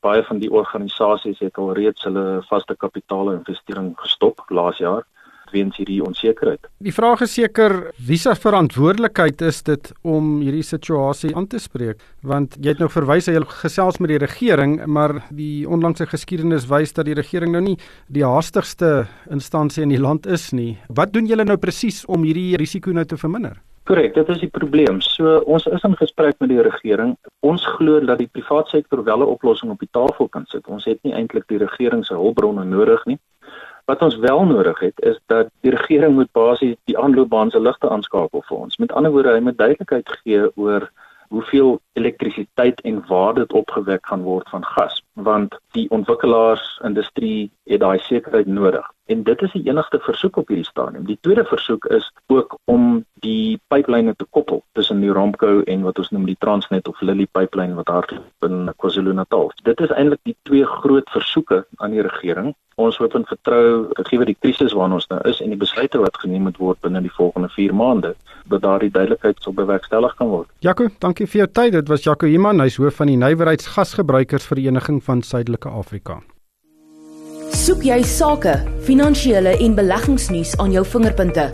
baie van die organisasies het al reeds hulle vaste kapitaalinvestering gestop laas jaar weens hierdie onsekerheid. Die vraag is seker wie se verantwoordelikheid is dit om hierdie situasie aan te spreek? Want jy het nou verwys hy gesels met die regering, maar die onlangse geskiedenis wys dat die regering nou nie die haastigste instansie in die land is nie. Wat doen julle nou presies om hierdie risiko nou te verminder? Korrek, dit is die probleem. So ons is in gesprek met die regering. Ons glo dat die private sektor wel 'n oplossing op die tafel kan sit. Ons het nie eintlik die regering se hulpbronne nodig nie. Wat ons wel nodig het is dat die regering moet basies die aanloopbaan se ligte aanskakel vir ons. Met ander woorde, hy moet duidelikheid gee oor hoeveel elektrisiteit en waar dit opgewek gaan word van gas, want die ontwikkelaars industrie het daai sekerheid nodig. En dit is die enigste versoek op hierdie stadium. Die tweede versoek is ook om die pyplyne te koppel tussen die Romco en wat ons noem die Transnet of Lily pipeline wat daar in KwaZulu-Natal. Dit is eintlik die twee groot versoeke aan die regering. Ons hoop en vertrou gegee die krisis waarna ons nou is en die besluite wat geneem moet word binne die volgende 4 maande dat daardie duidelikheid sou bewerkstellig kan word. Jaco, dankie vir jou tyd. Dit was Jaco Iman, hy's hoof van die Nywerheidsgasgebruikersvereniging van Suidelike Afrika. Soek jy sake, finansiële en beleggingsnuus aan jou vingerpunte?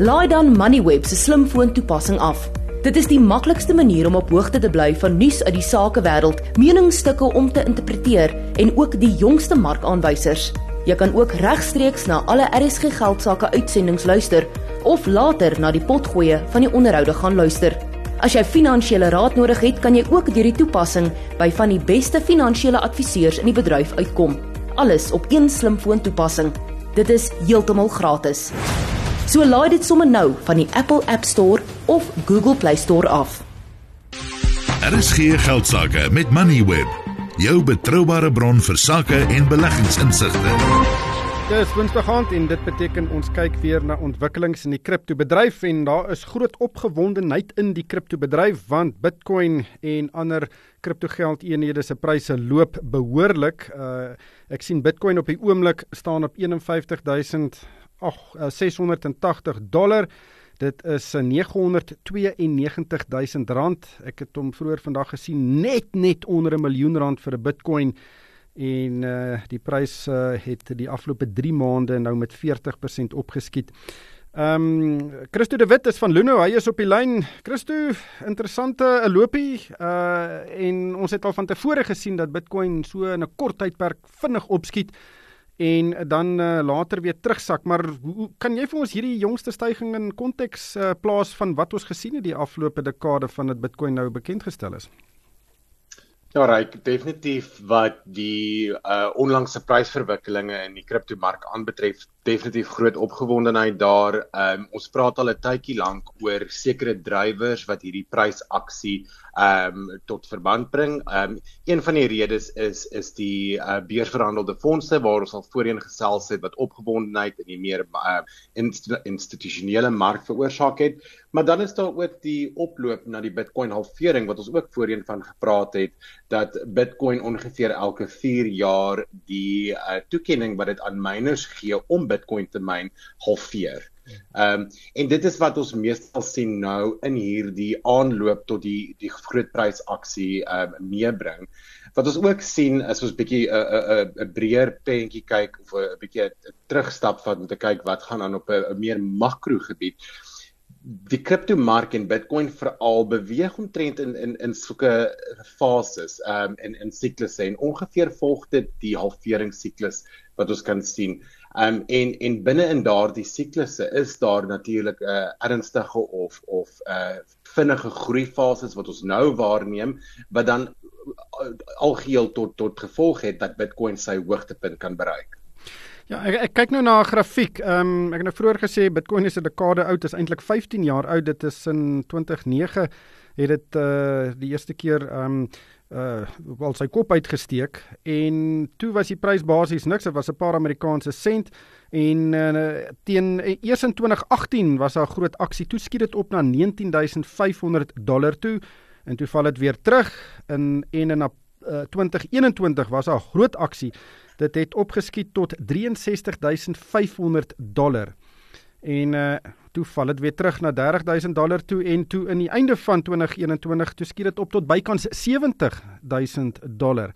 Laai dan Moneyweb se slimfoon toepassing af. Dit is die maklikste manier om op hoogte te bly van nuus uit die sakewêreld, meningsstukke om te interpreteer en ook die jongste markaanwysers. Jy kan ook regstreeks na alle RSG geldsaake uitsendings luister of later na die potgoeie van die onderhoude gaan luister. As jy finansiële raad nodig het, kan jy ook deur die toepassing by van die beste finansiële adviseurs in die bedryf uitkom. Alles op een slimfoon toepassing. Dit is heeltemal gratis. So laai dit sommer nou van die Apple App Store of Google Play Store af. Er is geen geldsaake met Moneyweb, jou betroubare bron vir sake en beleggingsinsigte. Dis Woensdag aand en dit beteken ons kyk weer na ontwikkelings in die kriptobedryf en daar is groot opgewondenheid in die kriptobedryf want Bitcoin en ander kriptogeldeenhede se pryse loop behoorlik. Uh ek sien Bitcoin op die oomblik staan op 51000 680 eh, dollar. Dit is 992 000 rand. Ek het hom vroeër vandag gesien net net onder 'n miljoen rand vir 'n Bitcoin en uh die prys uh, het die afgelope 3 maande nou met 40% opgeskiet. Ehm um, Christo de Wit is van Luno, hy is op die lyn. Christo, interessante lopie uh en ons het al van tevore gesien dat Bitcoin so in 'n kort tydperk vinnig opskiet en dan uh, later weer terugsak. Maar hoe kan jy vir ons hierdie jongste stygings in konteks uh, plaas van wat ons gesien het die afgelope dekade van dit Bitcoin nou bekend gestel is? Ja, ryk definitief wat die uh onlangse prysverwikkelinge in die kriptomark aanbetref, definitief groot opgewondenheid daar. Um ons praat al 'n tydjie lank oor sekere drywers wat hierdie prysaksie um tot verband bring. Um een van die redes is is die uh beursverhandelde fondse waar ons al voorheen gesels het wat opgewondenheid in die meer uh inst institusionele mark veroorsaak het. Maar dan is daar ook die oploop na die Bitcoin halvering wat ons ook voorheen van gepraat het dat Bitcoin ongeveer elke 4 jaar die uh toekenning wat dit aan miners gee om Bitcoin te myn halveer. Ehm um, en dit is wat ons meestal sien nou in hierdie aanloop tot die die groot prysaksie ehm um, meebring. Wat ons ook sien is ons bietjie 'n 'n 'n breër prentjie kyk of 'n bietjie 'n terugstap van om te kyk wat gaan aan op 'n meer makro gebied. Die kriptomark en Bitcoin veral beweeg omtrent in in in sulke fases um in in siklusse en ongeveer volg dit die halveringssiklus wat ons kan sien. Um en en binne in daardie siklusse is daar natuurlik 'n uh, ernstige of of 'n uh, vinnige groeifases wat ons nou waarneem wat dan uh, algeheel tot tot gevolg het dat Bitcoin sy hoogtepunt kan bereik. Ja, ek, ek kyk nou na 'n grafiek. Ehm um, ek het nou vroeër gesê Bitcoin is 'n dekade oud, is eintlik 15 jaar oud. Dit is in 2009 het dit uh die eerste keer ehm um, uh wel sy kop uitgesteek en toe was die prys basies niks, dit was 'n paar Amerikaanse sent en uh, teen eers in 2018 was daar 'n groot aksie. Toe skiet dit op na 19500 dollar toe en toe val dit weer terug in en in uh, 2021 was daar 'n groot aksie Dit het opgeskiet tot 63500 dollar. En uh toe val dit weer terug na 30000 dollar toe en toe in die einde van 2021 toe skiet dit op tot bykans 70000 dollar.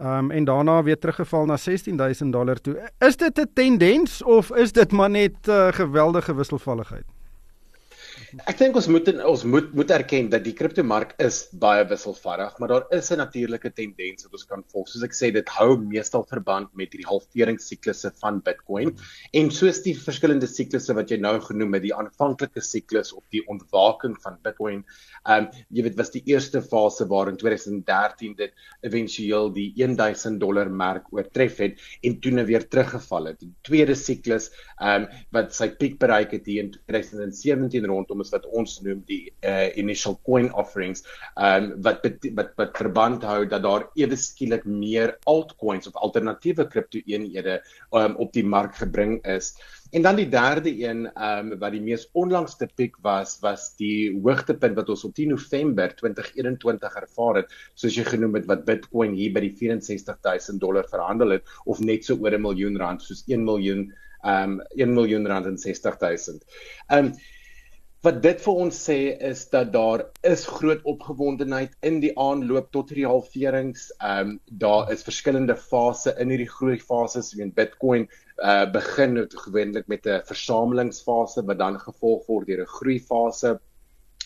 Um en daarna weer teruggeval na 16000 dollar toe. Is dit 'n tendens of is dit maar net uh, geweldige wisselvalligheid? Ek dink ons moet ons moet moet erken dat die kriptomark is baie wisselvallig, maar daar is 'n natuurlike tendens wat ons kan volg. Soos ek sê, dit hou meestal verband met hierdie halveringsiklusse van Bitcoin en soos die verskillende siklusse wat jy nou genoem het, die aanvanklike siklus of die ontwaking van Bitcoin. Ehm um, jy weet was die eerste fase waar in 2013 dit éventueel die 1000 dollar merk oortref het en toe nou weer teruggeval het. Die tweede siklus ehm um, wat sy piek bereik het hier in 2017 rondom is wat ons noem die uh, initial coin offerings um, wat wat wat verband hou dat daar ewe skielik meer altcoins of alternatiewe kripto-eenhede um, op die mark gebring is. En dan die derde een um, wat die mees onlangste piek was was die hoogtepunt wat ons op 10 November 2021 ervaar het soos jy genoem het wat Bitcoin hier by die 64000 dollar verhandel het of net so oor 'n miljoen rand soos 1 miljoen um 1 miljoen rand en 60000. Um Wat dit vir ons sê is dat daar is groot opgewondenheid in die aanloop tot hierdie halverings. Ehm um, daar is verskillende fases in hierdie groei fases. Wie in Bitcoin uh begin het gewoonlik met 'n versamelingsfase wat dan gevolg word deur 'n groeifase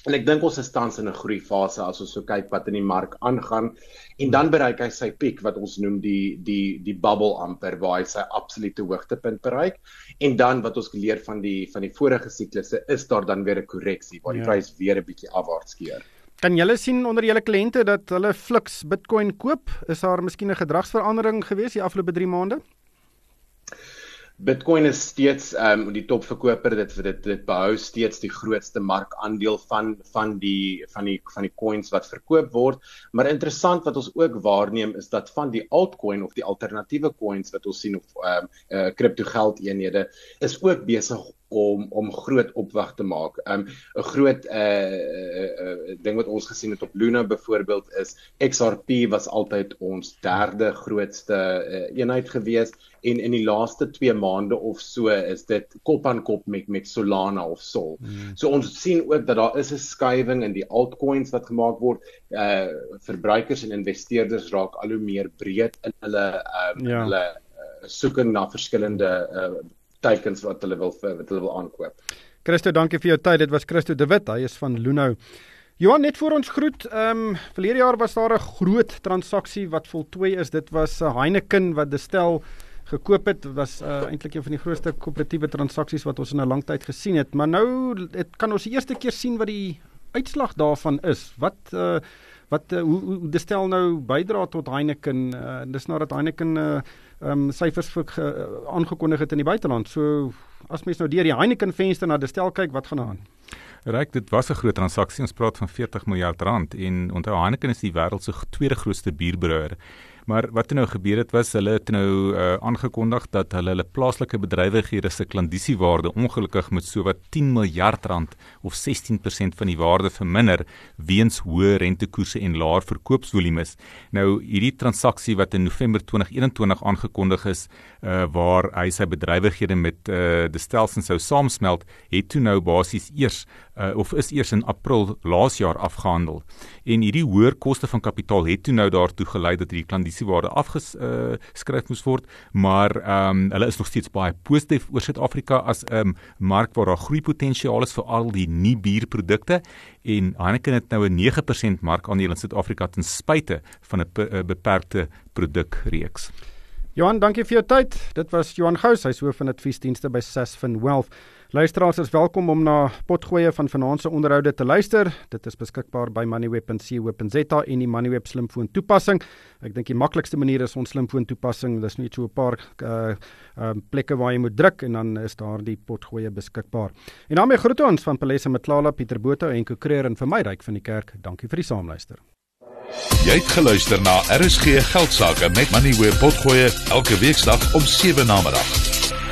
En ek dink ons is tans in 'n groeifase as ons so kyk wat in die mark aangaan en dan bereik hy sy piek wat ons noem die die die bubble amper waar hy sy absolute hoogtepunt bereik en dan wat ons geleer van die van die vorige siklusse is daar dan weer 'n korreksie waar die ja. prys weer 'n bietjie afwaarts keer. Kan julle sien onder julle kliënte dat hulle fliks Bitcoin koop? Is daar miskien 'n gedragsverandering gewees die afgelope 3 maande? Bitcoin is steeds ehm um, die topverkoper dit dit dit behou steeds die grootste markandeel van van die van die van die coins wat verkoop word. Maar interessant wat ons ook waarneem is dat van die altcoin of die alternatiewe coins wat ons sien of ehm um, uh, kripto geld eenhede is ook besig om om groot opwag te maak. Um 'n groot uh, uh, uh ding wat ons gesien het op Luna byvoorbeeld is XRP was altyd ons derde grootste uh, eenheid gewees en in die laaste 2 maande of so is dit kop aan kop met met Solana of Sol. Hmm. So ons sien ook dat daar is 'n skuiwing in die altcoins wat gemaak word. Uh verbruikers en investeerders raak al hoe meer breed in hulle um ja. hulle uh, soeking na verskillende uh teikens wat hulle wil wat hulle wil aankoop. Christo, dankie vir jou tyd. Dit was Christo De Wit. Hy is van Luno. Johan, net voor ons groet, ehm um, verlede jaar was daar 'n groot transaksie wat voltooi is. Dit was uh, Heineken wat Destel gekoop het. Dit was uh, eintlik een van die grootste koöperatiewe transaksies wat ons in 'n lang tyd gesien het. Maar nou het kan ons die eerste keer sien wat die uitslag daarvan is. Wat uh, wat uh, hoe, hoe Destel nou bydra tot Heineken? Uh, dis nadat Heineken uh, ehm um, syfers vir uh, aangekondig het in die buiteland. So as mens nou deur die Heineken venster na Destel kyk, wat gaan aan? Ryk, dit was 'n groot transaksie. Ons praat van 40 miljard rand en onthou Heineken is die wêreld se tweede grootste bierbrouwer. Maar wat het nou gebeur het was hulle het nou uh, aangekondig dat hulle hulle plaaslike bedrywighede se klandisiewaarde ongelukkig met sowat 10 miljard rand of 16% van die waarde verminder weens hoë rentekoerse en laer verkoopsvolumes. Nou hierdie transaksie wat in November 2021 aangekondig is, uh, waar hy sy bedrywighede met uh, die Stelsen sou saamsmelt, het toe nou basies eers uh, of is eers in April laas jaar afgehandel. En hierdie hoër koste van kapitaal het toe nou daartoe gelei dat hierdie klandisiewaarde afgeskryf uh, moes word, maar ehm um, hulle is nog steeds baie positief oor Suid-Afrika as 'n um, mark waar daar groeipotensiaal is vir al die nie bierprodukte en Heineken het nou 'n 9% markandeel in Suid-Afrika ten spyte van 'n beperkte produkreeks. Johan, dankie vir jou tyd. Dit was Johan Gous, hy's hoof van adviesdienste by Sasfin Wealth. Luisteraars is welkom om na potgoeie van vanaand se onderhoude te luister. Dit is beskikbaar by moneyweb.co.za en die Moneyweb slimfoon toepassing. Ek dink die maklikste manier is ons slimfoon toepassing. Dis net so 'n paar uh uh plekke waar jy moet druk en dan is daar die potgoeie beskikbaar. En daarmee groet ons van Palesa Matlala, Pieter Botha en Kokreer en vir my ryk van die kerk. Dankie vir die saamluister. Jy het geluister na RSG Geldsaake met Money where potgoe elke weeksdag om 7 na middag.